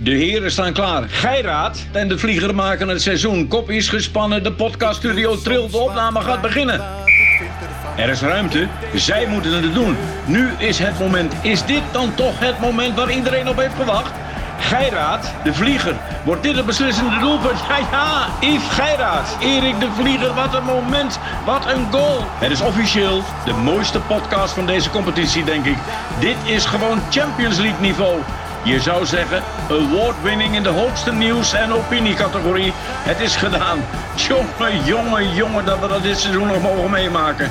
De heren staan klaar. Geiraat en de vlieger maken het seizoen. Kop is gespannen, de podcaststudio trilt, de opname gaat beginnen. Er is ruimte, zij moeten het doen. Nu is het moment. Is dit dan toch het moment waar iedereen op heeft gewacht? Geiraat, de vlieger. Wordt dit het beslissende doelpunt? Ja, ja, Yves Geiraat. Erik de Vlieger, wat een moment. Wat een goal. Het is officieel de mooiste podcast van deze competitie, denk ik. Dit is gewoon Champions League niveau. Je zou zeggen, award-winning in de hoogste nieuws- en opiniecategorie. Het is gedaan. Jongen, jongen, jongen, dat we dat dit seizoen nog mogen meemaken.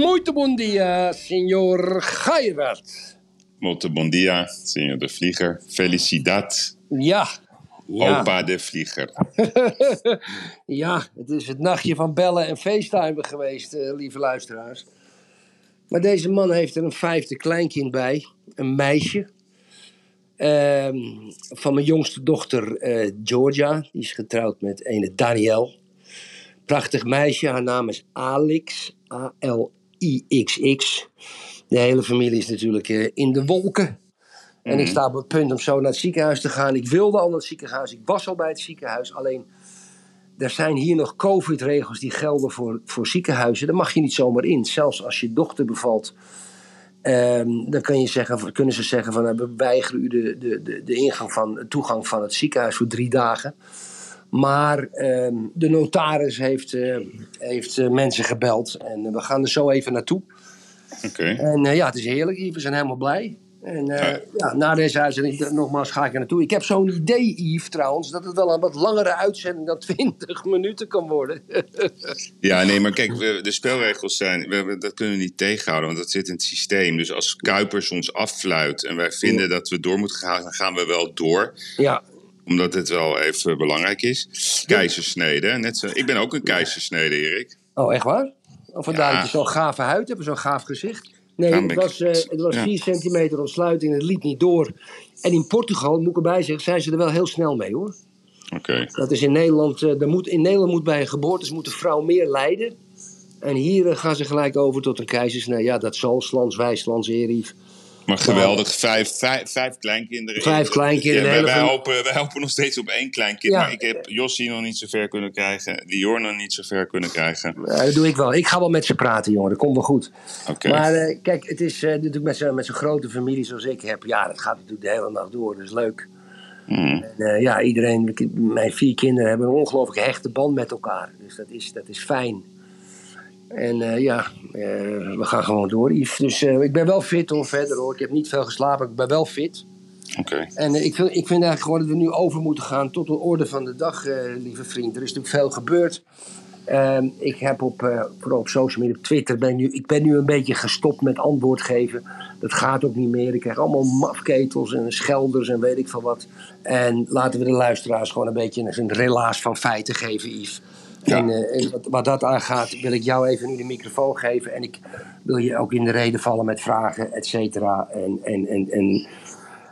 Muito bom dia, senhor Geirat. Molto bon dia, senor de Vlieger. Felicidad, Ja. Ja. opa de Vlieger. ja, het is het nachtje van bellen en facetimen geweest, eh, lieve luisteraars. Maar deze man heeft er een vijfde kleinkind bij. Een meisje. Ehm, van mijn jongste dochter eh, Georgia. Die is getrouwd met ene Danielle. Prachtig meisje. Haar naam is Alix. A-L-I-X-X. De hele familie is natuurlijk eh, in de wolken. En ik sta op het punt om zo naar het ziekenhuis te gaan. Ik wilde al naar het ziekenhuis. Ik was al bij het ziekenhuis. Alleen, er zijn hier nog COVID-regels die gelden voor, voor ziekenhuizen. Daar mag je niet zomaar in. Zelfs als je dochter bevalt. ehm, dan je zeggen, kunnen ze zeggen van... nou, we weigeren u de, de, de, de ingang van, de toegang van het ziekenhuis voor drie dagen. Maar ehm, de notaris heeft, eh, heeft eh, mensen gebeld. En we gaan er zo even naartoe. Oké. En eh, ja, het is heerlijk hier. We zijn helemaal blij. En eh, Ja. ja, na deze uitzending, nogmaals, ga ik er naartoe. Ik heb zo'n idee, Yves, trouwens, dat het wel een wat langere uitzending dan 20 minuten kan worden. Ja, nee, maar kijk, we- de spelregels zijn, we, dat kunnen we niet tegenhouden, want dat zit in het systeem. Dus als Kuipers ons affluit en wij vinden dat we door moeten gaan, dan gaan we wel door. ja, Omdat het wel even belangrijk is. Keizersnede, net zo. Ik ben ook een keizersnede, Erik. oh, echt waar? Of vandaar Ja. dat je zo'n gave huid hebt, zo'n gaaf gezicht. Nee, het was, eh, het was ja. 4 centimeter ontsluiting, het liep niet door. En in Portugal, moet ik erbij zeggen, zijn ze er wel heel snel mee hoor. Oké. Dat is in Nederland, er moet, in Nederland moet bij een geboorte moet de vrouw meer lijden. En hier eh, gaan ze gelijk over tot een keizersnee. Ja, dat zal, slans wijs, slans erief. Maar geweldig, vijf, vijf, vijf kleinkinderen. Vijf kleinkinderen, Ja, wij, wij, hopen, wij hopen nog steeds op één kleinkind. Ja. Maar ik heb Jossie nog niet zo ver kunnen krijgen. Dior nog niet zo ver kunnen krijgen. Ja, dat doe ik wel. Ik ga wel met ze praten, jongen. Dat komt wel goed. Oké. Maar eh, kijk, het is eh, natuurlijk met zo'n met zo'n grote familie zoals ik heb. Ja, dat gaat natuurlijk de hele nacht door. Dat is leuk. Hmm. En, eh, ja, iedereen, mijn vier kinderen hebben een ongelooflijk hechte band met elkaar. Dus dat is, dat is fijn. En eh, ja, eh, we gaan gewoon door, Yves. Dus eh, ik ben wel fit hoor, verder hoor. Ik heb niet veel geslapen, ik ben wel fit. Oké. En ik, vind, ik vind eigenlijk gewoon dat we nu over moeten gaan tot de orde van de dag, lieve vriend. Er is natuurlijk veel gebeurd. Ehm, ik heb op, vooral op social media, op Twitter, ben nu, ik ben nu een beetje gestopt met antwoord geven. Dat gaat ook niet meer. Ik krijg allemaal mafketels en schelders en weet ik veel wat. En laten we de luisteraars gewoon een beetje een, een relaas van feiten geven, Yves. Ja. En, eh, en wat, wat dat aangaat, wil ik jou even nu de microfoon geven. En ik wil je ook in de reden vallen met vragen, et cetera. En, en, en, en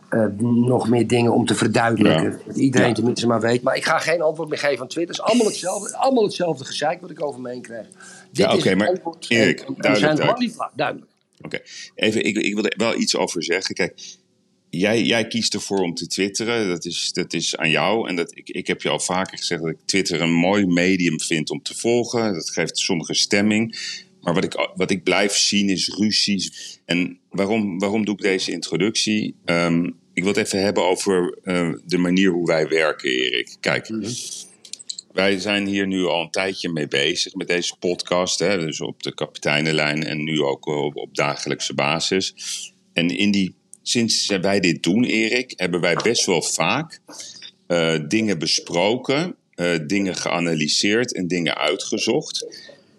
eh, nog meer dingen om te verduidelijken. Ja. Dat iedereen Ja. tenminste maar weet. Maar ik ga geen antwoord meer geven aan Twitter. Het is allemaal hetzelfde, allemaal hetzelfde gezeik wat ik over me heen krijg. Dit Ja, is het maar antwoord. Erik, En- en we duidelijk, zijn duidelijk. niet. Duidelijk. Oké, even, ik, ik wil er wel iets over zeggen. Kijk, jij, jij kiest ervoor om te twitteren. Dat is, dat is aan jou. En dat, ik, ik heb je al vaker gezegd dat ik Twitter een mooi medium vind om te volgen. Dat geeft sommige stemming. Maar wat ik, wat ik blijf zien is ruzies. En waarom, waarom doe ik deze introductie? Ehm, ik wil het even hebben over eh, de manier hoe wij werken, Erik. Kijk, wij zijn hier nu al een tijdje mee bezig met deze podcast. Hè, dus op de kapiteinenlijn en nu ook op, op dagelijkse basis. En in die, sinds wij dit doen, Erik, hebben wij best wel vaak eh, dingen besproken, eh, dingen geanalyseerd en dingen uitgezocht.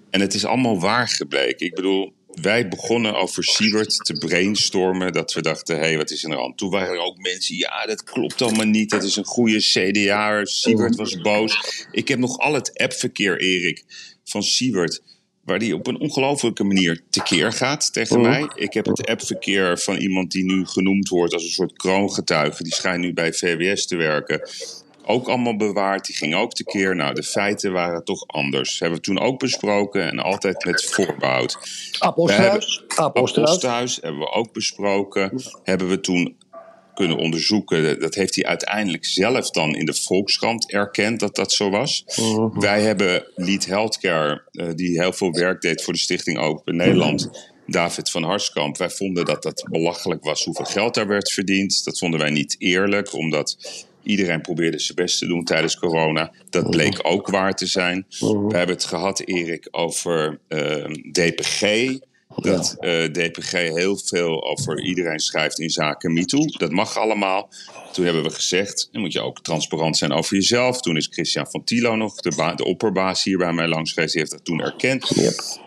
En het is allemaal waar gebleken. Ik bedoel, wij begonnen over Siewert te brainstormen. Dat we dachten, hé, hey, wat is er aan? Toen waren er ook mensen, ja, dat klopt allemaal niet. Dat is een goede CDA. Siewert was boos. Ik heb nog al het appverkeer, Erik, van Siewert. Waar die op een ongelofelijke manier tekeer gaat tegen Oh. mij. Ik heb het appverkeer van iemand die nu genoemd wordt als een soort kroongetuige. Die schijnt nu bij VWS te werken. ook allemaal bewaard. Die ging ook tekeer. Nou, de feiten waren toch anders. Dat hebben we toen ook besproken en altijd met voorbehoud. Appelstruis. Appelstruis hebben we ook besproken. Hebben we toen kunnen onderzoeken. Dat heeft hij uiteindelijk zelf dan in de Volkskrant erkend dat dat zo was. Mhm. Wij hebben Lead Healthcare, eh, die heel veel werk deed voor de Stichting Open Nederland. David van Harskamp. Wij vonden dat dat belachelijk was hoeveel geld daar werd verdiend. Dat vonden wij niet eerlijk, omdat iedereen probeerde zijn best te doen tijdens corona. Dat bleek ook waar te zijn. We hebben het gehad, Erik, over eh, DPG. Dat eh, DPG heel veel over iedereen schrijft in zaken MeToo. Dat mag allemaal. Toen hebben we gezegd, dan moet je ook transparant zijn over jezelf. Toen is Christian van Tilo nog, de, de opperbaas hier bij mij langs geweest. Die heeft dat toen erkend.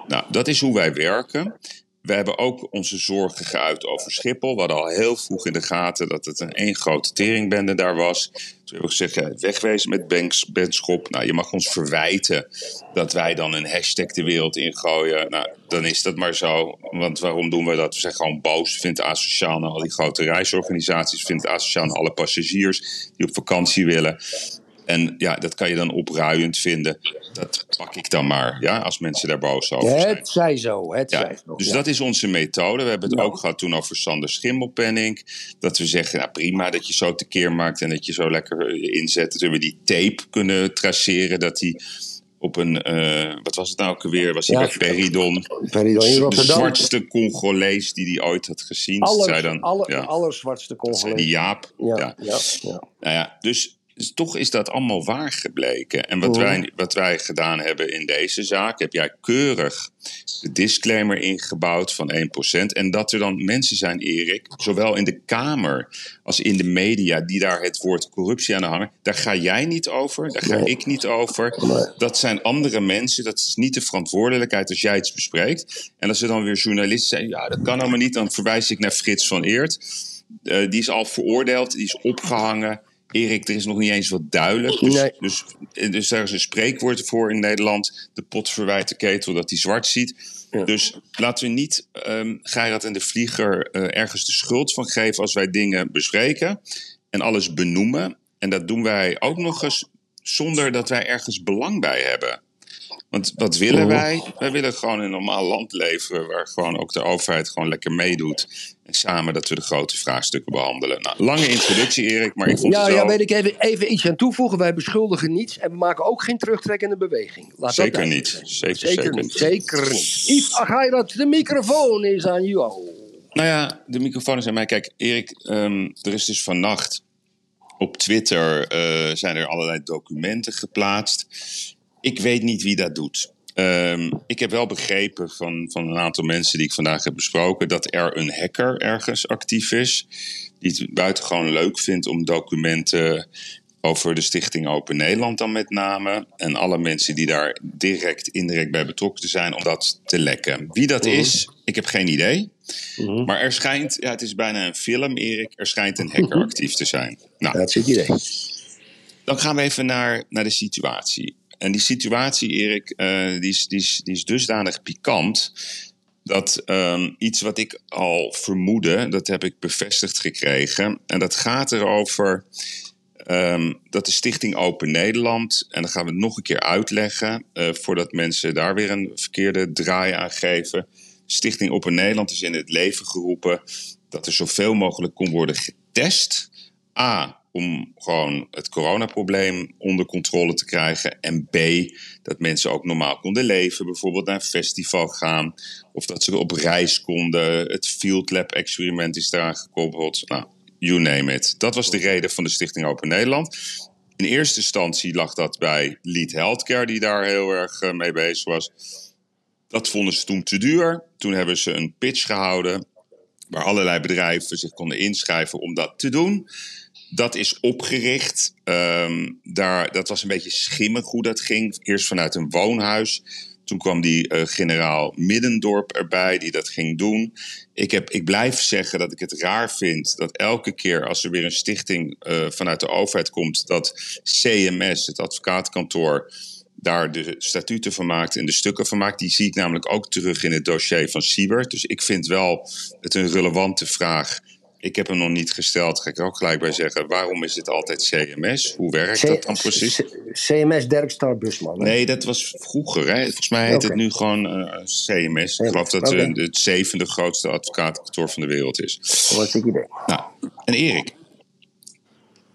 Nou, dat is hoe wij werken. We hebben ook onze zorgen geuit over Schiphol. We hadden al heel vroeg in de gaten dat het een één grote teringbende daar was. Toen hebben we gezegd, wegwezen met Banks, Benschop. Nou, je mag ons verwijten dat wij dan een hashtag de wereld ingooien. Nou, dan is dat maar zo. Want waarom doen we dat? We zijn gewoon boos. Het asociaal naar al die grote reisorganisaties. Het asociaal naar alle passagiers die op vakantie willen. En ja, dat kan je dan opruiend vinden. Dat pak ik dan maar, ja, als mensen daar boos over zijn. Het zij zo, het Ja, zij zo. dus Ja. dat is onze methode. We hebben het ook gehad toen over Sander Schimmelpenning. Dat we zeggen, nou prima dat je zo tekeer maakt en dat je zo lekker eh, inzet. Dat we die tape kunnen traceren. Dat hij op een, eh, wat was het nou ook alweer? Was hij Ja, bij Peridon? Peridon in De Rotterdam. zwartste Congolees die hij ooit had gezien. Zei dan, aller, ja, allerzwartste die Congolees. Jaap. Ja, ja. ja, ja. Nou ja, dus, dus toch is dat allemaal waar gebleken. En wat, wij, wat wij gedaan hebben in deze zaak, heb jij keurig de disclaimer ingebouwd van 1%. En dat er dan mensen zijn, Erik, zowel in de Kamer als in de media, die daar het woord corruptie aan hangen. Daar ga jij niet over, daar ga Nee. ik niet over. Nee. Dat zijn andere mensen, dat is niet de verantwoordelijkheid als jij iets bespreekt. En als er dan weer journalisten zeggen, ja, dat kan allemaal niet, dan verwijs ik naar Frits van Eert. Eh, die is al veroordeeld, die is opgehangen. Erik, er is nog niet eens wat duidelijk. Dus, Nee. dus, dus daar is een spreekwoord voor in Nederland. De pot verwijt de ketel dat hij zwart ziet. Ja. Dus laten we niet Geirat en de Vlieger eh, ergens de schuld van geven als wij dingen bespreken. En alles benoemen. En dat doen wij ook nog eens zonder dat wij ergens belang bij hebben. Want wat willen Mhm. wij? Wij willen gewoon een normaal land leven waar gewoon ook de overheid gewoon lekker meedoet. En samen dat we de grote vraagstukken behandelen. Nou, lange introductie Erik, maar ik vond Ja, het wel... ja, weet ik even, even iets aan toevoegen. Wij beschuldigen niets en we maken ook geen terugtrekkende beweging. Laat dat Zeker duidelijk niet. Zeker, zeker, zeker niet. Zeker niet. Yves Agairat, de microfoon is aan jou. Nou ja, de microfoon is aan mij. Kijk, Erik, ehm, er is dus vannacht op Twitter eh, zijn er allerlei documenten geplaatst. Ik weet niet wie dat doet. Ehm, ik heb wel begrepen van, van een aantal mensen die ik vandaag heb besproken dat er een hacker ergens actief is. Die het buitengewoon leuk vindt om documenten over de Stichting Open Nederland dan met name. En alle mensen die daar direct, indirect bij betrokken zijn om dat te lekken. Wie dat is, ik heb geen idee. Maar er schijnt, ja, het is bijna een film, Erik. Er schijnt een hacker actief te zijn. Nou, Dat is het idee. dan gaan we even naar, naar de situatie. En die situatie, Erik, eh, die, is, die, is, die is dusdanig pikant. Dat ehm, iets wat ik al vermoedde, dat heb ik bevestigd gekregen. En dat gaat erover ehm, dat de Stichting Open Nederland, en dan gaan we het nog een keer uitleggen, eh, voordat mensen daar weer een verkeerde draai aan geven. Stichting Open Nederland is in het leven geroepen dat er zoveel mogelijk kon worden getest. A, om gewoon het coronaprobleem onder controle te krijgen. En B, dat mensen ook normaal konden leven. Bijvoorbeeld naar een festival gaan. Of dat ze op reis konden. Het Field Lab experiment is daaraan gekoppeld. Nou, you name it. Dat was de reden van de Stichting Open Nederland. In eerste instantie lag dat bij Lead Healthcare, die daar heel erg eh, mee bezig was. Dat vonden ze toen te duur. Toen hebben ze een pitch gehouden waar allerlei bedrijven zich konden inschrijven om dat te doen. Dat is opgericht. Ehm, daar, dat was een beetje schimmig hoe dat ging. Eerst vanuit een woonhuis. Toen kwam die eh, generaal Middendorp erbij die dat ging doen. Ik, heb, ik blijf zeggen dat ik het raar vind dat elke keer als er weer een stichting eh, vanuit de overheid komt, dat CMS, het advocaatkantoor, daar de statuten van maakt en de stukken van maakt. Die zie ik namelijk ook terug in het dossier van Siebert. Dus ik vind wel het een relevante vraag ik heb hem nog niet gesteld. Ga ik er ook gelijk bij zeggen. Waarom is het altijd CMS? Hoe werkt dat dan precies? CMS Derkstar Busman. Hè? Nee, dat was vroeger. Hè? Volgens mij heet het nu gewoon eh, CMS. Ik geloof dat Oké. het het zevende grootste advocatenkantoor van de wereld is. Wat ik idee. Nou, en Erik,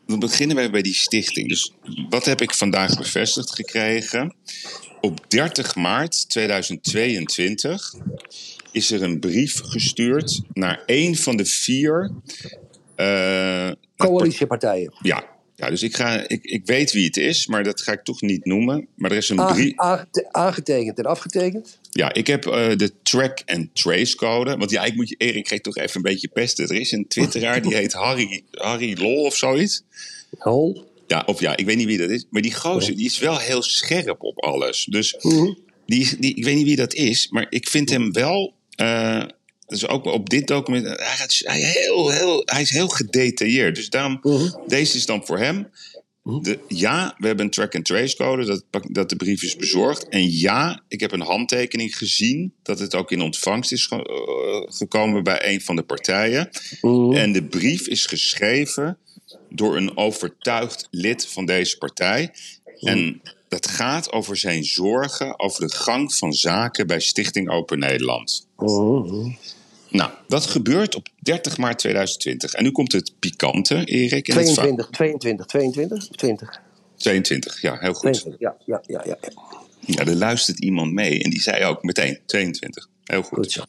dan beginnen wij bij die stichting. Dus wat heb ik vandaag bevestigd gekregen? Op 30 maart 2022 is er een brief gestuurd naar een van de vier. eh, Coalitiepartijen. ja, ja, dus ik, ga, ik, ik weet wie het is, maar dat ga ik toch niet noemen. Maar er is een brief. aangete- aangetekend en afgetekend. Ja, ik heb eh, de track and trace code. Want ja, ik moet je, Erik, je toch even een beetje pesten. Er is een twitteraar die heet Harry, Harry Lol of zoiets. Hol. Ja, of ja, ik weet niet wie dat is. Maar die gozer, die is wel heel scherp op alles. Dus Mhm. die, die, ik weet niet wie dat is, maar ik vind hem wel... eh, dus ook op dit document, hij, gaat- hij, heel, heel, hij is heel gedetailleerd. Dus daarom, Mhm. deze is dan voor hem. De, ja, we hebben een track and trace code, dat, dat de brief is bezorgd. En ja, ik heb een handtekening gezien dat het ook in ontvangst is ge- eh, gekomen bij een van de partijen. Mhm. En de brief is geschreven door een overtuigd lid van deze partij. En dat gaat over zijn zorgen over de gang van zaken bij Stichting Open Nederland. Mhm. Nou, dat gebeurt op 30 maart 2020. En nu komt het pikante, Erik. En het va- 22, 22, 22, 20. 22, ja, heel goed. 22, ja, ja, ja, ja. ja. Er luistert iemand mee en die zei ook meteen 22. Heel goed. Goed zo.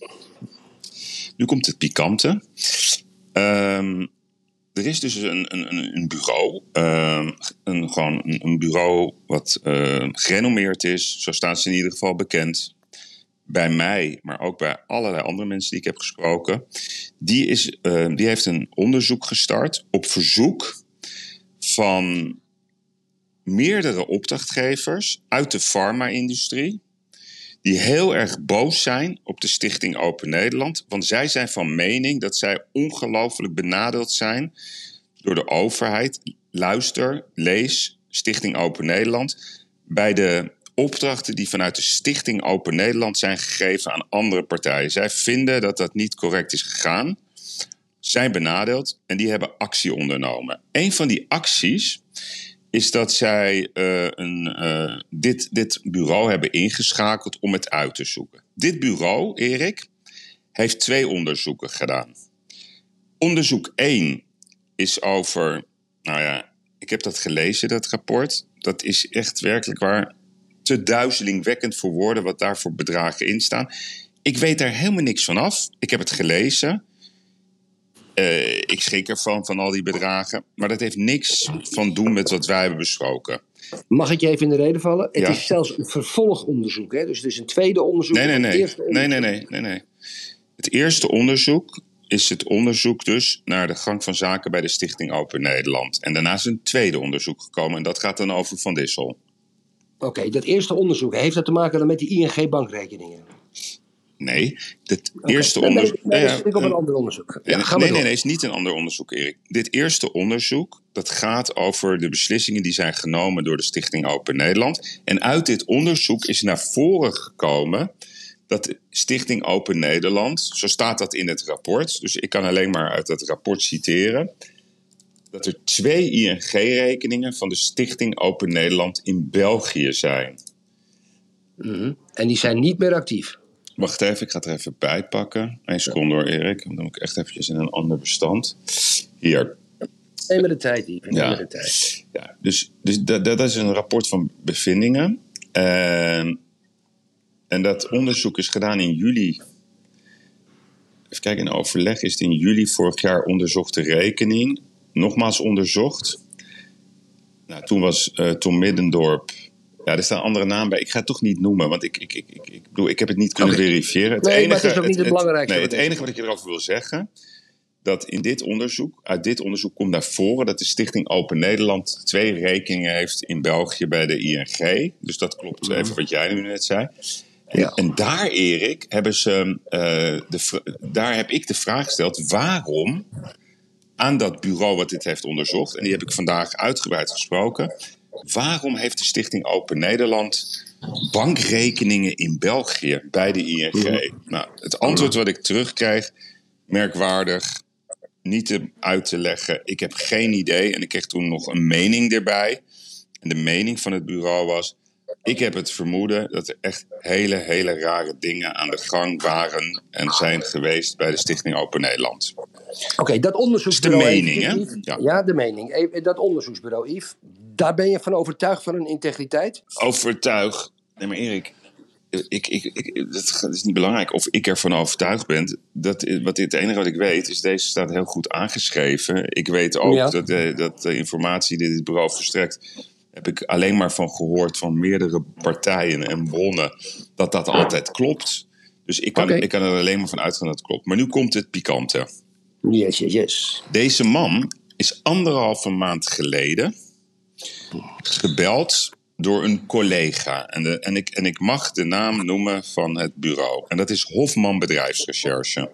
Nu komt het pikante. Ehm, er is dus een, een, een- bureau, ehm, een, gewoon een, bureau wat eh, gerenommeerd is. Zo staan ze in ieder geval bekend. Bij mij, maar ook bij allerlei andere mensen die ik heb gesproken. Die, is, eh, die heeft een onderzoek gestart op verzoek van meerdere opdrachtgevers uit de farma-industrie die heel erg boos zijn op de Stichting Open Nederland. Want zij zijn van mening dat zij ongelooflijk benadeeld zijn door de overheid. Luister, lees Stichting Open Nederland. Bij de opdrachten die vanuit de Stichting Open Nederland zijn gegeven aan andere partijen. Zij vinden dat dat niet correct is gegaan. Zijn benadeeld en die hebben actie ondernomen. Een van die acties is dat zij eh, een, eh, dit, dit bureau hebben ingeschakeld om het uit te zoeken. Dit bureau, Erik, heeft twee onderzoeken gedaan. Onderzoek 1 is over, nou ja, ik heb dat gelezen, dat rapport. Dat is echt werkelijk waar te duizelingwekkend voor woorden wat daar voor bedragen in staan. Ik weet daar helemaal niks van af. Ik heb het gelezen. Eh, ik schrik ervan, van al die bedragen. Maar dat heeft niks van doen met wat wij hebben besproken. Mag ik je even in de reden vallen? Het Ja. is zelfs een vervolgonderzoek. Hè? Dus het is een tweede onderzoek. Nee, nee, nee. nee, nee, nee. Het eerste onderzoek is het onderzoek dus naar de gang van zaken bij de Stichting Open Nederland. En daarna is een tweede onderzoek gekomen. En dat gaat dan over Van Dissel. Oké, dat eerste onderzoek, heeft dat te maken dan met die ING-bankrekeningen? Nee, het eerste onderzoek. ja, zit ik op een een- ander onderzoek. Ja, Nee, nee, nee, nee, is niet een ander onderzoek, Erik. Dit eerste onderzoek, dat gaat over de beslissingen die zijn genomen door de Stichting Open Nederland. En uit dit onderzoek is naar voren gekomen dat de Stichting Open Nederland, zo staat dat in het rapport, dus ik kan alleen maar uit dat rapport citeren, dat er twee ING-rekeningen van de Stichting Open Nederland in België zijn. Mhm. En die zijn niet meer actief. Wacht even, ik ga het er even bij pakken. Eén seconde hoor, Erik. Dan moet ik echt eventjes in een ander bestand. Hier. Neem de tijd. Neem Ja. de tijd. Ja, dus dus dat, dat is een rapport van bevindingen. En, en dat onderzoek is gedaan in juli. Even kijken, in overleg is het in juli vorig jaar onderzocht de rekening. Nogmaals onderzocht. Nou, toen was eh, Tom Middendorp. Ja, er staan andere namen bij. Ik ga het toch niet noemen, want ik, ik, ik, ik, ik, bedoel, ik heb het niet kunnen verifiëren. Het Nee, maar het is ook niet het belangrijkste Nee, het enige wat ik erover wil zeggen dat in dit onderzoek, uit dit onderzoek komt naar voren dat de Stichting Open Nederland twee rekeningen heeft in België bij de ING. Dus dat klopt even wat jij nu net zei. En, Ja. en daar, Erik, hebben ze, eh, de, daar heb ik de vraag gesteld: waarom aan dat bureau wat dit heeft onderzocht, en die heb ik vandaag uitgebreid gesproken, waarom heeft de Stichting Open Nederland bankrekeningen in België bij de ING? Nou, het antwoord wat ik terugkrijg, merkwaardig, niet te, uit te leggen. Ik heb geen idee. En ik kreeg toen nog een mening erbij. En de mening van het bureau was... Ik heb het vermoeden dat er echt hele, hele rare dingen aan de gang waren en zijn geweest bij de Stichting Open Nederland. Oké, dat onderzoeksbureau... Dat is de mening, hè? Ja. Ja. de mening. Even, Dat onderzoeksbureau, Yves, daar ben je van overtuigd van hun integriteit? Overtuig. Nee, maar Erik, ik, ik, ik, het is niet belangrijk of ik ervan overtuigd ben. Dat, wat, het enige wat ik weet is, deze staat heel goed aangeschreven. Ik weet ook Ja. dat, de, dat de informatie die dit bureau verstrekt, heb ik alleen maar van gehoord van meerdere partijen en bronnen, dat dat altijd klopt. Dus ik kan, ik kan er alleen maar van uitgaan dat het klopt. Maar nu komt het pikante. Yes, yes, yes. Deze man is anderhalve maand geleden gebeld door een collega. En, en, ik, en ik mag de naam noemen van het bureau. En dat is Hofman Bedrijfsrecherche.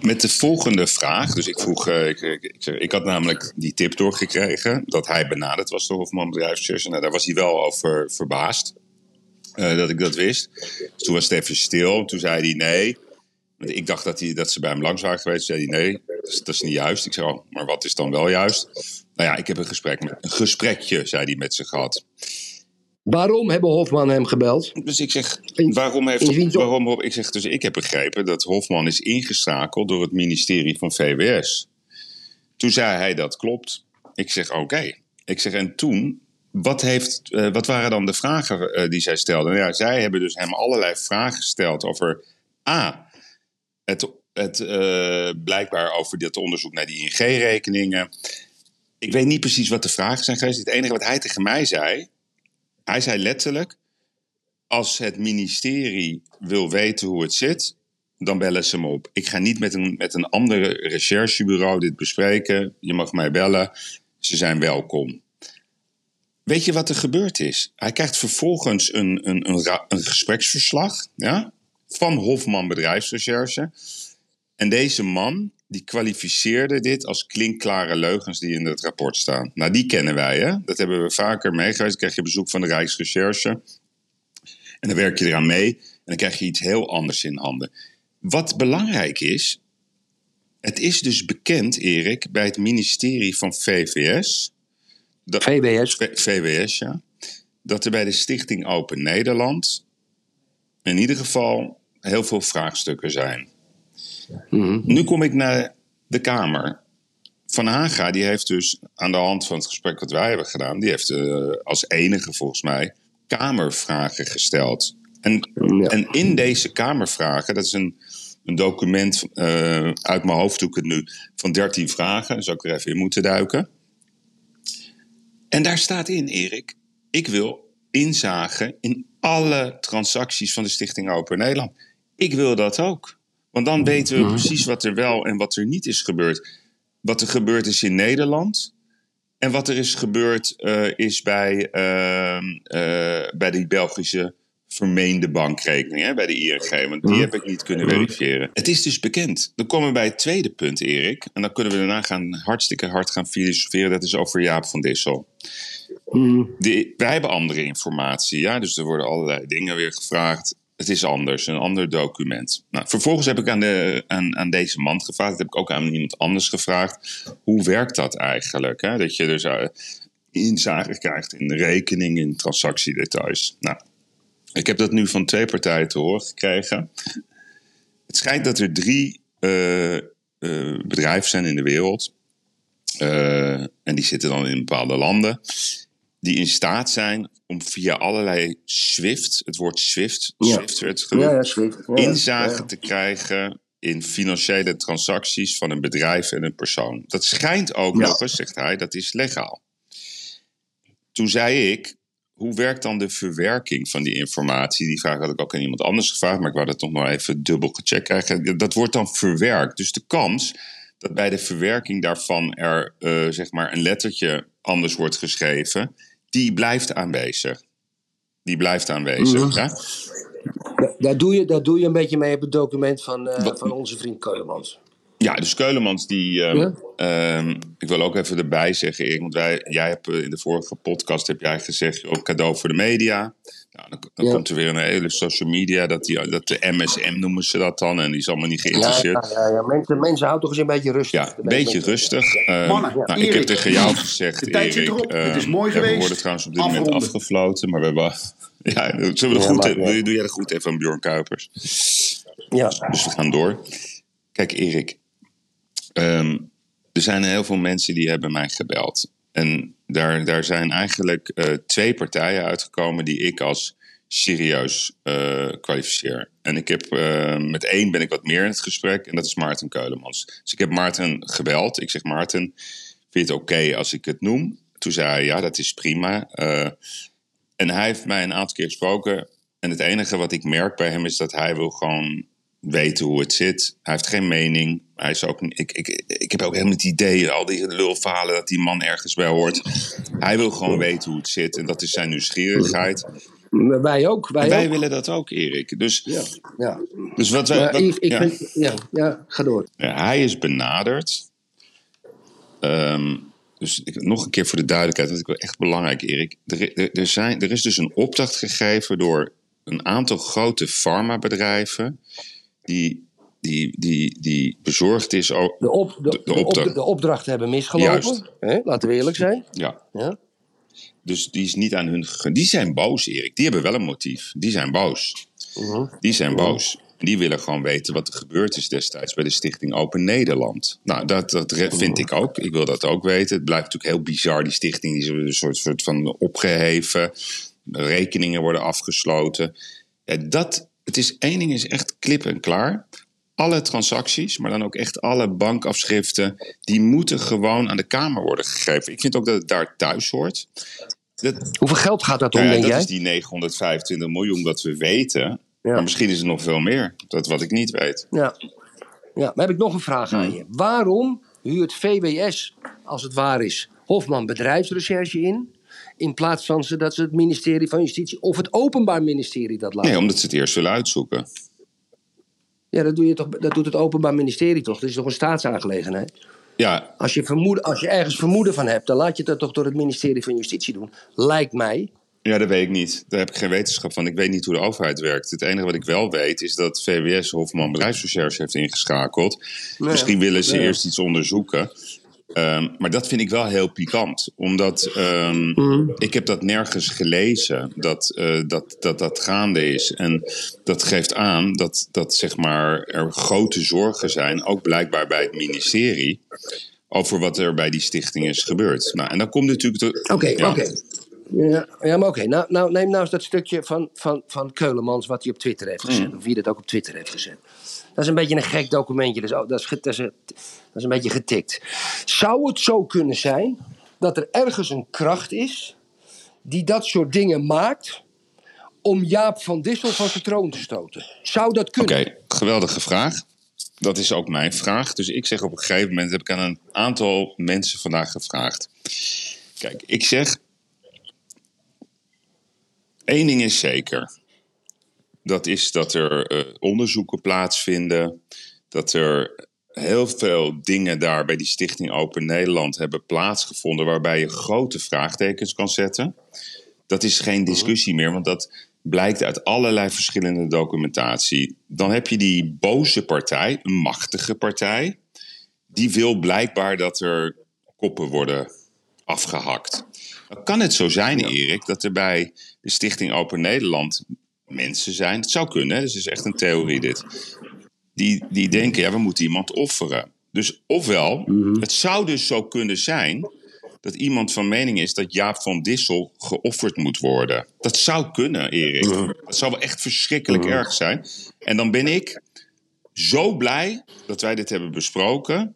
Met de volgende vraag. Dus ik vroeg, eh, ik, ik, ik, had namelijk die tip doorgekregen dat hij benaderd was door Hofman Bedrijfsrecherche. Nou, daar was hij wel over verbaasd eh, dat ik dat wist. Dus toen was het even stil. Toen zei hij nee. Ik dacht dat, hij, dat ze bij hem langs waren geweest. Toen zei hij nee, dat is, dat is niet juist. Ik zei, oh, maar wat is dan wel juist? Nou ja, ik heb een gesprek met, een gesprekje, zei hij met ze gehad. Waarom hebben Hofman hem gebeld? Dus ik zeg, waarom heeft waarom? Ik zeg, dus ik heb begrepen dat Hofman is ingeschakeld door het ministerie van VWS. Toen zei hij dat klopt. Ik zeg, oké. Ik zeg, en toen, wat, heeft, eh, wat waren dan de vragen eh, die zij stelden? Nou ja, zij hebben dus hem allerlei vragen gesteld over A, het, het eh, blijkbaar over dit onderzoek naar die ING-rekeningen. Ik weet niet precies wat de vragen zijn geweest. Het enige wat hij tegen mij zei, hij zei letterlijk: als het ministerie wil weten hoe het zit, dan bellen ze me op. Ik ga niet met een, met een ander recherchebureau dit bespreken. Je mag mij bellen. Ze zijn welkom. Weet je wat er gebeurd is? Hij krijgt vervolgens een, een, een, een gespreksverslag ja, van Hofman Bedrijfsrecherche. En deze man die kwalificeerde dit als klinkklare leugens die in het rapport staan. Nou, die kennen wij, hè? Dat hebben we vaker meegeweest. Dan krijg je bezoek van de Rijksrecherche. En dan werk je eraan mee. En dan krijg je iets heel anders in handen. Wat belangrijk is. Het is dus bekend, Erik, bij het ministerie van VVS. Dat, VWS. V- VWS, ja. Dat er bij de Stichting Open Nederland. in ieder geval heel veel vraagstukken zijn. Mhm. Nu kom ik naar de Kamer. Van Haga die heeft dus aan de hand van het gesprek wat wij hebben gedaan, die heeft eh, als enige volgens mij Kamervragen gesteld. En, Ja. en in deze Kamervragen, dat is een, een document eh, uit mijn hoofd doe ik het nu, van 13 vragen, daar zou ik er even in moeten duiken. En daar staat in, Erik, ik wil inzagen in alle transacties van de Stichting Open Nederland. Ik wil dat ook. Want dan weten we precies wat er wel en wat er niet is gebeurd. Wat er gebeurd is in Nederland. En wat er is gebeurd eh, is bij, ehm, eh, bij die Belgische vermeende bankrekening, hè, bij de ING. Want die heb ik niet kunnen verifiëren. Het is dus bekend. Dan komen we bij het tweede punt, Erik. En dan kunnen we daarna gaan hartstikke hard gaan filosoferen. Dat is over Jaap van Dissel. Mhm. De, wij hebben andere informatie, ja. Dus er worden allerlei dingen weer gevraagd. Het is anders, een ander document. Nou, vervolgens heb ik aan, de, aan, aan deze man gevraagd. Dat heb ik ook aan iemand anders gevraagd. Hoe werkt dat eigenlijk? Hè? Dat je dus uh, inzage krijgt in de rekening, in transactiedetails. Nou, ik heb dat nu van twee partijen te horen gekregen. Het schijnt dat er drie uh, bedrijven zijn in de wereld. En die zitten dan in bepaalde landen die in staat zijn om via allerlei SWIFT, het woord SWIFT, Ja. SWIFT werd genoemd, Ja, ja, Swift. Ja, inzage te krijgen in financiële transacties van een bedrijf en een persoon. Dat schijnt ook nog eens, zegt hij, dat is legaal. Toen zei ik, hoe werkt dan de verwerking van die informatie? Die vraag had ik ook aan iemand anders gevraagd, maar ik wou dat nog maar even dubbel gecheckt krijgen. Dat wordt dan verwerkt. Dus de kans dat bij de verwerking daarvan er eh, zeg maar een lettertje anders wordt geschreven, die blijft aanwezig. Die blijft aanwezig. Mhm. ja? Daar doe, je, daar doe je een beetje mee op het document van, eh, Wat- van onze vriend Keulemans. Ja, dus Keulemans, die. ehm, Ja? ehm, ik wil ook even erbij zeggen, Erik, want wij, jij hebt eh, in de vorige podcast heb jij gezegd: ook cadeau voor de media. Nou, dan dan Ja. komt er weer een hele social media, dat, die, dat de MSM noemen ze dat dan. En die is allemaal niet geïnteresseerd. ja, ja, ja. Mensen, mensen houden toch eens een beetje rustig. Ja, een beetje rustig. Eh, Mannen, nou, ik heb tegen jou gezegd, De tijd zit Erik, erop. eh, Het is mooi ja, We geweest. worden trouwens op dit moment afgefloten, maar we hebben... Ja, zullen we maar- doe, doe jij de groet even aan Bjorn Kuipers? Ja. Dus we gaan door. Kijk, Erik. ehm, er zijn heel veel mensen die hebben mij gebeld. En daar, daar zijn eigenlijk eh, twee partijen uitgekomen die ik als serieus eh, kwalificeer. En ik heb, eh, met één ben ik wat meer in het gesprek. En dat is Maarten Keulemans. Dus ik heb Maarten gebeld. Ik zeg, Maarten, vind je het oké als ik het noem? Toen zei hij, ja, dat is prima. En hij heeft mij een aantal keer gesproken. En het enige wat ik merk bij hem is dat hij wil gewoon weten hoe het zit. Hij heeft geen mening. Hij is ook, ik, ik, ik heb ook helemaal het idee, al die lulverhalen, dat die man ergens bij hoort. Hij wil gewoon weten hoe het zit. En dat is zijn nieuwsgierigheid. Wij ook. Wij, En wij ook. willen dat ook, Erik. Dus, Ja, ja. dus wat wij. Wat- ik, ik ja. vind, ja, ja, ga door. Ja, hij is benaderd. Ehm, dus ik, nog een keer voor de duidelijkheid, dat is wel echt belangrijk, Erik. Er, er, er, zijn, er is dus een opdracht gegeven door een aantal grote farmabedrijven. Die, die, die, die bezorgd is. o- De, op, de, De- de, de op, opdracht. de opdrachten hebben misgelopen. Juist. Hè? Laten we eerlijk zijn. Ja, Ja? dus die is niet aan hun. Die zijn boos, Erik. Die hebben wel een motief. Die zijn boos. Mhm. Die zijn boos. Die willen gewoon weten wat er gebeurd is destijds bij de Stichting Open Nederland. Nou, dat, dat vind ik ook. Ik wil dat ook weten. Het blijft natuurlijk heel bizar, die stichting. Die is een soort, soort van opgeheven. Rekeningen worden afgesloten. Ja, dat, het is één ding is echt klip en klaar. Alle transacties, maar dan ook echt alle bankafschriften, die moeten gewoon aan de Kamer worden gegeven. Ik vind ook dat het daar thuis hoort. Dat, Hoeveel geld gaat dat om, nou ja, denk dat jij? is die 925 miljoen dat we weten. Ja. Maar misschien is het nog veel meer. Dat wat ik niet weet. Ja. ja, maar heb ik nog een vraag aan je. Waarom huurt VWS, als het waar is, Hofman bedrijfsrecherche in... in plaats van ze, dat ze het ministerie van Justitie of het Openbaar Ministerie dat laten? Nee, omdat ze het eerst willen uitzoeken. Ja, dat, doe je toch, dat doet het Openbaar Ministerie toch? Dat is toch een staatsaangelegenheid? Ja, Als je, vermoeden, als je ergens vermoeden van hebt, dan laat je dat toch door het ministerie van Justitie doen. Lijkt mij. ja, dat weet ik niet. Daar heb ik geen wetenschap van. Ik weet niet hoe de overheid werkt. Het enige wat ik wel weet is dat VWS Hofman Bedrijfsrecherche heeft ingeschakeld. Misschien willen ze eerst iets onderzoeken. Ehm, maar dat vind ik wel heel pikant. Omdat ehm, ik heb dat nergens gelezen. Dat, eh, dat, dat dat gaande is. En dat geeft aan dat, dat zeg maar, er grote zorgen zijn. Ook blijkbaar bij het ministerie. Over wat er bij die stichting is gebeurd. Nou, en dan komt natuurlijk... Oké, ja. oké. Ja, ja, maar oké. Nou, nou, neem nou eens dat stukje van, van, van Keulemans wat hij op Twitter heeft gezet. Hmm. Of wie dat ook op Twitter heeft gezet. Dat is een beetje een gek documentje. Dus, oh, dat, is, ge- dat, is, een- beetje getikt. Zou het zo kunnen zijn dat er ergens een kracht is die dat soort dingen maakt om Jaap van Dissel van zijn troon te stoten? Zou dat Oké, kunnen? geweldige vraag. Dat is ook mijn vraag. Dus ik zeg op een gegeven moment, heb ik aan een aantal mensen vandaag gevraagd. Kijk, ik zeg, één ding is zeker. Dat is dat er eh, onderzoeken plaatsvinden. Dat er heel veel dingen daar bij die Stichting Open Nederland hebben plaatsgevonden. Waarbij je grote vraagtekens kan zetten. Dat is geen discussie meer, want dat blijkt uit allerlei verschillende documentatie. Dan heb je die boze partij, een machtige partij. Die wil blijkbaar dat er koppen worden afgehakt. Dan kan het zo zijn, Erik, dat er bij de Stichting Open Nederland mensen zijn. Het zou kunnen, hè? dus het is echt een theorie dit. Die, die denken, ja, we moeten iemand offeren. Dus ofwel, het zou dus zo kunnen zijn dat iemand van mening is dat Jaap van Dissel geofferd moet worden. Dat zou kunnen, Erik. Dat zou wel echt verschrikkelijk erg zijn. En dan ben ik zo blij dat wij dit hebben besproken.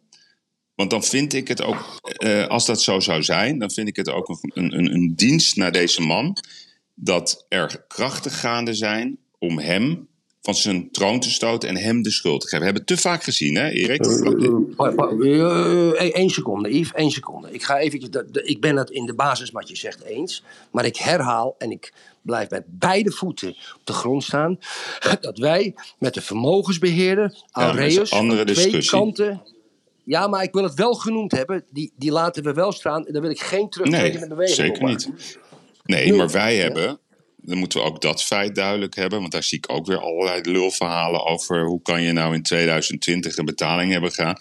Want dan vind ik het ook, eh, als dat zo zou zijn, dan vind ik het ook een, een, een dienst naar deze man. Dat er krachten gaande zijn om hem van zijn troon te stoten en hem de schuld te geven. We hebben het te vaak gezien, hè, Erik? Pa- pa- eh, Eén seconde, Yves, één seconde. Ik, ga eventjes, ik ben het in de basis wat je zegt eens. Maar ik herhaal en ik blijf met beide voeten op de grond staan. Dat wij met de vermogensbeheerder, Aureus, een andere twee discussie. kanten... Ja, maar ik wil het wel genoemd hebben. Die, die laten we wel staan. Daar wil ik geen terugtrekkende Nee, beweging zeker op niet. Nee, maar wij hebben dan moeten we ook dat feit duidelijk hebben. Want daar zie ik ook weer allerlei lulverhalen over. Hoe kan je nou in 2020 een betaling hebben gedaan?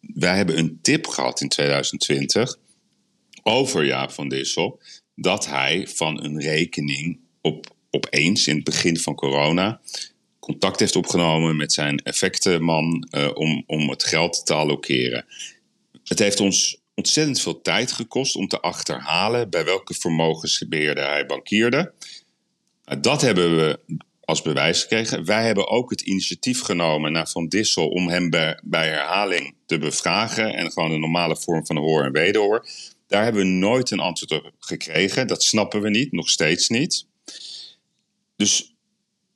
Wij hebben een tip gehad in 2020 over Jaap van Dissel. Dat hij van een rekening op, opeens in het begin van corona contact heeft opgenomen met zijn effectenman uh, om, om het geld te allokeren. Het heeft ons ontzettend veel tijd gekost om te achterhalen bij welke vermogensbeheerder hij bankierde. Nou, dat hebben we als bewijs gekregen. Wij hebben ook het initiatief genomen naar Van Dissel om hem bij, herhaling te bevragen en gewoon een normale vorm van hoor en wederhoor. Daar hebben we nooit een antwoord op gekregen. Dat snappen we niet, nog steeds niet. Dus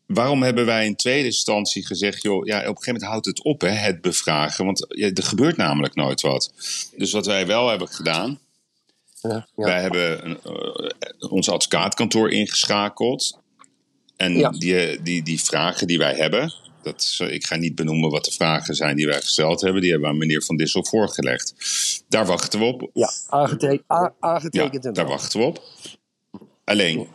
waarom hebben wij in tweede instantie gezegd, joh, ja, op een gegeven moment houdt het op, hè, het bevragen, want ja, er gebeurt namelijk nooit wat. Dus wat wij wel hebben gedaan, ja, ja. wij hebben een, uh, ons advocaatkantoor ingeschakeld en die, die, die vragen die wij hebben, dat, ik ga niet benoemen wat de vragen zijn die wij gesteld hebben. Die hebben we aan meneer Van Dissel voorgelegd. Daar wachten we op. Ja, aangetekend, aangetekend. Daar wachten we op. Alleen,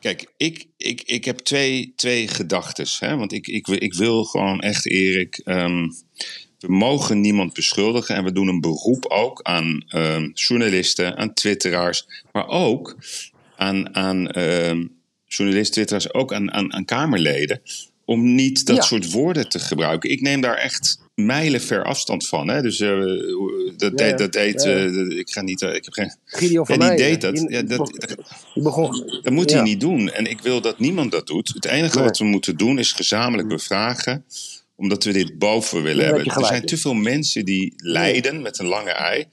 kijk, ik, ik, ik heb twee, twee gedachten. Want ik, ik, ik wil gewoon echt, Erik... Um, we mogen niemand beschuldigen en we doen een beroep ook aan um, journalisten, aan twitteraars, maar ook aan, aan um, journalisten, twitteraars, ook aan, aan, aan Kamerleden om niet dat soort woorden te gebruiken. Ik neem daar echt mijlenver afstand van. Hè? Dus uh, dat, ja, dat deed. Uh, ik ga niet. Uh, ik heb geen. Gideon van ja, die deed dat. Ja, dat, begon, dat moet hij niet doen. En ik wil dat niemand dat doet. Het enige nee. wat we moeten doen is gezamenlijk bevragen. Omdat we dit boven willen hebben. Er zijn te veel mensen die lijden met een lange ei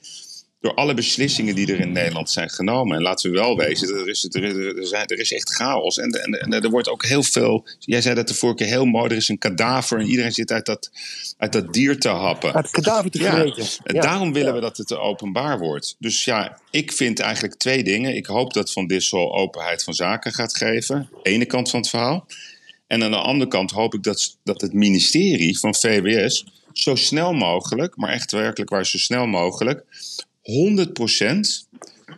door alle beslissingen die er in Nederland zijn genomen. En laten we wel wezen, er is, er, er, zijn, er is echt chaos. En, en, en, er wordt ook heel veel. Jij zei dat de vorige keer heel mooi: er is een kadaver en iedereen zit uit dat, uit dat dier te happen. Uit het kadaver te vreten. Ja. En daarom willen we dat het openbaar wordt. Dus ja, ik vind eigenlijk twee dingen. Ik hoop dat Van Dissel openheid van zaken gaat geven. Ene kant van het verhaal. En aan de andere kant hoop ik dat, dat het ministerie van VWS zo snel mogelijk, maar echt werkelijk waar zo snel mogelijk, 100%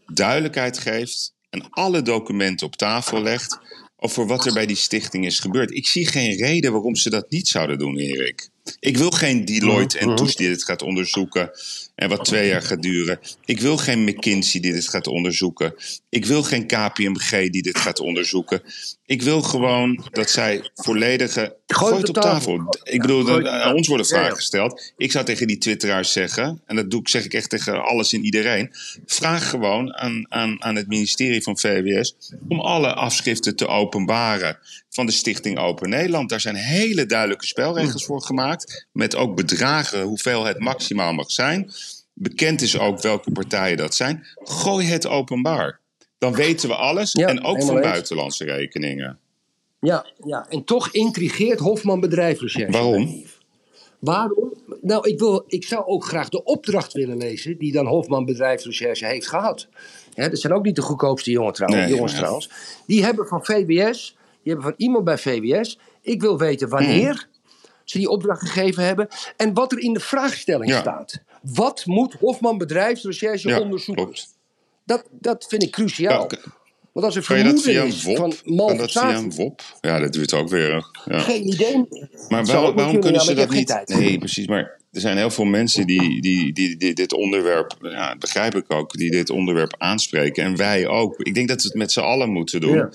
duidelijkheid geeft en alle documenten op tafel legt over wat er bij die stichting is gebeurd. Ik zie geen reden waarom ze dat niet zouden doen, Erik. Ik wil geen Deloitte en Toes die dit gaat onderzoeken en wat twee jaar gaat duren. Ik wil geen McKinsey die dit gaat onderzoeken. Ik wil geen KPMG die dit gaat onderzoeken. Ik wil gewoon dat zij volledige. Gooi het op tafel. Ik bedoel, aan ons worden vragen gesteld. Ik zou tegen die twitteraars zeggen, en dat doe ik, zeg ik echt tegen alles en iedereen. Vraag gewoon aan, aan, aan het ministerie van VWS om alle afschriften te openbaren van de Stichting Open Nederland. Daar zijn hele duidelijke spelregels voor gemaakt. Met ook bedragen hoeveel het maximaal mag zijn. Bekend is ook welke partijen dat zijn. Gooi het openbaar. Dan weten we alles. Ja, en ook van buitenlandse rekeningen. Ja, ja, en toch intrigeert Hofman Bedrijfsrecherche. Waarom? Waarom? Nou, ik, wil, ik zou ook graag de opdracht willen lezen die dan Hofman Bedrijfsrecherche heeft gehad. Hè, dat zijn ook niet de goedkoopste jongen trouwens, nee, jongens ja. trouwens. Die hebben van VWS, die hebben van iemand bij VWS. Ik wil weten wanneer mm. ze die opdracht gegeven hebben en wat er in de vraagstelling ja. staat. Wat moet Hofman Bedrijfsrecherche ja, onderzoeken? Klopt. Dat, dat vind ik cruciaal. Ja, Want als er vermoeden is van malversatie... WOP? Ja, dat duurt ook weer. Ja. Geen idee. Maar waarom, waarom kunnen ze dat niet... Nee, precies. Maar er zijn heel veel mensen die, die, die, die dit onderwerp... Ja, begrijp ik ook, die dit onderwerp aanspreken. En wij ook. Ik denk dat we het met z'n allen moeten doen.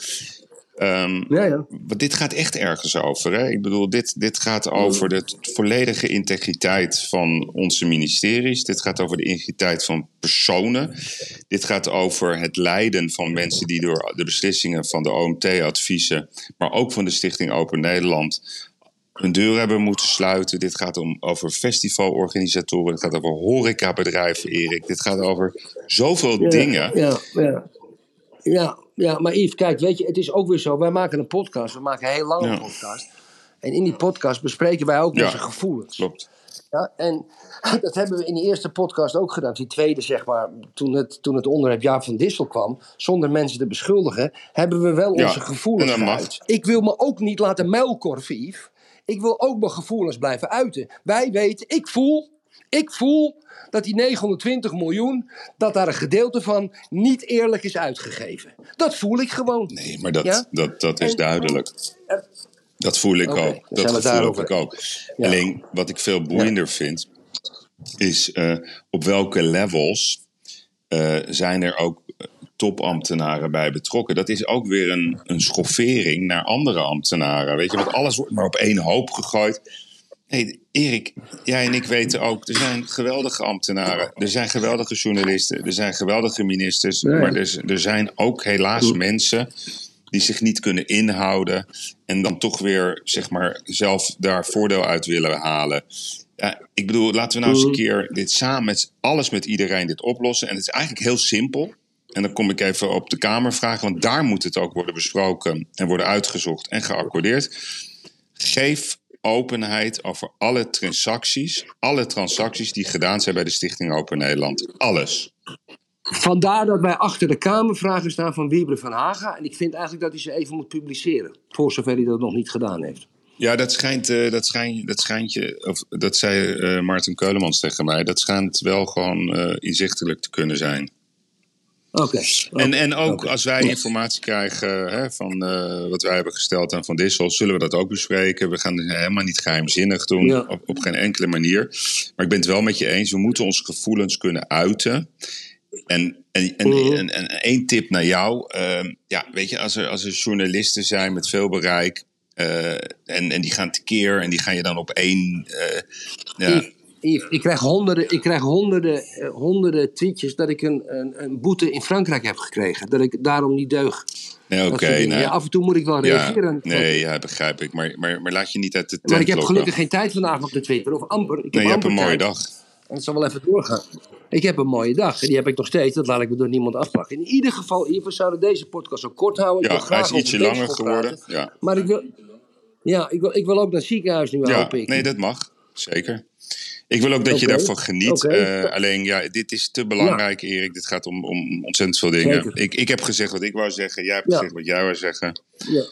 Um, ja, ja. Want dit gaat echt ergens over. Hè? Ik bedoel, dit, dit gaat over de volledige integriteit van onze ministeries. Dit gaat over de integriteit van personen. Dit gaat over het lijden van mensen die door de beslissingen van de OMT-adviezen, maar ook van de Stichting Open Nederland, hun deur hebben moeten sluiten. Dit gaat om, over festivalorganisatoren. Dit gaat over horecabedrijven, Erik. Dit gaat over zoveel ja, dingen. Ja, ja. Ja, ja, maar Yves, kijk, weet je, het is ook weer zo. Wij maken een podcast, we maken een heel lange ja. podcast. En in die podcast bespreken wij ook ja, onze gevoelens. Klopt. Ja, en dat hebben we in die eerste podcast ook gedaan. Die tweede, zeg maar, toen het, toen het onderwerp Jaap van Dissel kwam, zonder mensen te beschuldigen, hebben we wel onze gevoelens geuit. Ik wil me ook niet laten muilkorven, Yves. Ik wil ook mijn gevoelens blijven uiten. Wij weten, ik voel, ik voel dat die 920 miljoen, dat daar een gedeelte van niet eerlijk is uitgegeven. Dat voel ik gewoon. Nee, maar dat, Ja? dat, dat is En- duidelijk. Dat voel ik ook. Dat gevoel daarover. ik ook. Ja. Alleen wat ik veel boeiender vind, is eh, op welke levels eh, zijn er ook eh, topambtenaren bij betrokken. Dat is ook weer een, een schoffering naar andere ambtenaren. Weet je, want alles wordt maar op één hoop gegooid. Hey, Erik, jij en ik weten ook, er zijn geweldige ambtenaren, er zijn geweldige journalisten, er zijn geweldige ministers, maar er, er zijn ook helaas mensen die zich niet kunnen inhouden en dan toch weer, zeg maar, zelf daar voordeel uit willen halen. Ja, ik bedoel, laten we nou eens een keer dit samen met alles met iedereen dit oplossen. En het is eigenlijk heel simpel. En dan kom ik even op de Kamer vragen, want daar moet het ook worden besproken en worden uitgezocht en geaccordeerd. Geef openheid over alle transacties, alle transacties die gedaan zijn bij de Stichting Open Nederland. Alles. Vandaar dat wij achter de Kamervragen staan van Wiebre van Haga. En ik vind eigenlijk dat hij ze even moet publiceren. Voor zover hij dat nog niet gedaan heeft. Ja, dat schijnt, eh, dat schijnt, dat schijnt je, of dat zei eh Maarten Keulemans tegen mij, dat schijnt wel gewoon eh, inzichtelijk te kunnen zijn. Oké. En, en ook als wij informatie krijgen hè, van eh, wat wij hebben gesteld aan Van Dissel, zullen we dat ook bespreken. We gaan het helemaal niet geheimzinnig doen, Ja. op, op geen enkele manier. Maar ik ben het wel met je eens, we moeten onze gevoelens kunnen uiten. En, en, en, Mhm. en, en één tip naar jou. ehm, ja, weet je, als er, als er journalisten zijn met veel bereik. eh, en, en die gaan tekeer en die gaan je dan op één. eh, ja, Yves, ik krijg honderden, ik krijg honderden, eh, honderden tweetjes dat ik een, een, een boete in Frankrijk heb gekregen. Dat ik daarom niet deug. nee, oké. nou, ja, af en toe moet ik wel ja, reageren. nee, ja, begrijp ik. Maar, maar, maar laat je niet uit de tent maar ik heb lokken. gelukkig geen tijd vandaag op de Twitter. Of amper. Ik heb Nee, je hebt een mooie tijd. dag. En het zal wel even doorgaan. Ik heb een mooie dag. En die heb ik nog steeds. Dat laat ik me door niemand afpakken. In ieder geval, we zouden deze podcast zo kort houden. Ik Ja, hij is ietsje langer geworden. Ja, Maar ik wil, ja, ik wil, ik wil ook naar het ziekenhuis nu, ja hoop ik. nee, dat mag. Zeker. Ik wil ook dat je daarvan geniet. Eh, alleen, ja, dit is te belangrijk, Erik. Dit gaat om, om ontzettend veel dingen. Zeker. Ik, ik heb gezegd wat ik wou zeggen. Jij hebt Ja. gezegd wat jij wou zeggen. Ja.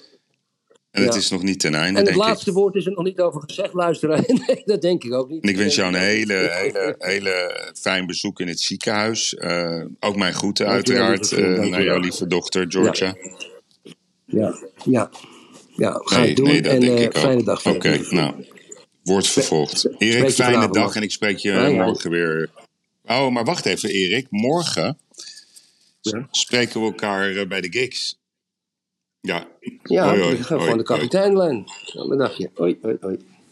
En het Ja. is nog niet ten einde, En het denk laatste ik. woord is er nog niet over gezegd, luisteraar. Nee, dat denk ik ook niet. En ik wens jou een hele, hele, hele fijn bezoek in het ziekenhuis. Eh, ook mijn groeten, uiteraard, eh, naar jouw lieve dochter, Georgia. Ja, ja. Ja, ga Nee, doen. nee, en denk ik ook. fijne dag Oké, nou, wordt vervolgd. Erik, fijne dag en ik spreek je Ja, ja. morgen weer. Oh, maar wacht even, Erik. Morgen Ja. spreken we elkaar eh, bij de gigs. Ja. Ja, Hoi, hoi, gewoon de kapiteinlijn. Ja, bedankt je. Hoi, hoi, hoi.